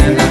and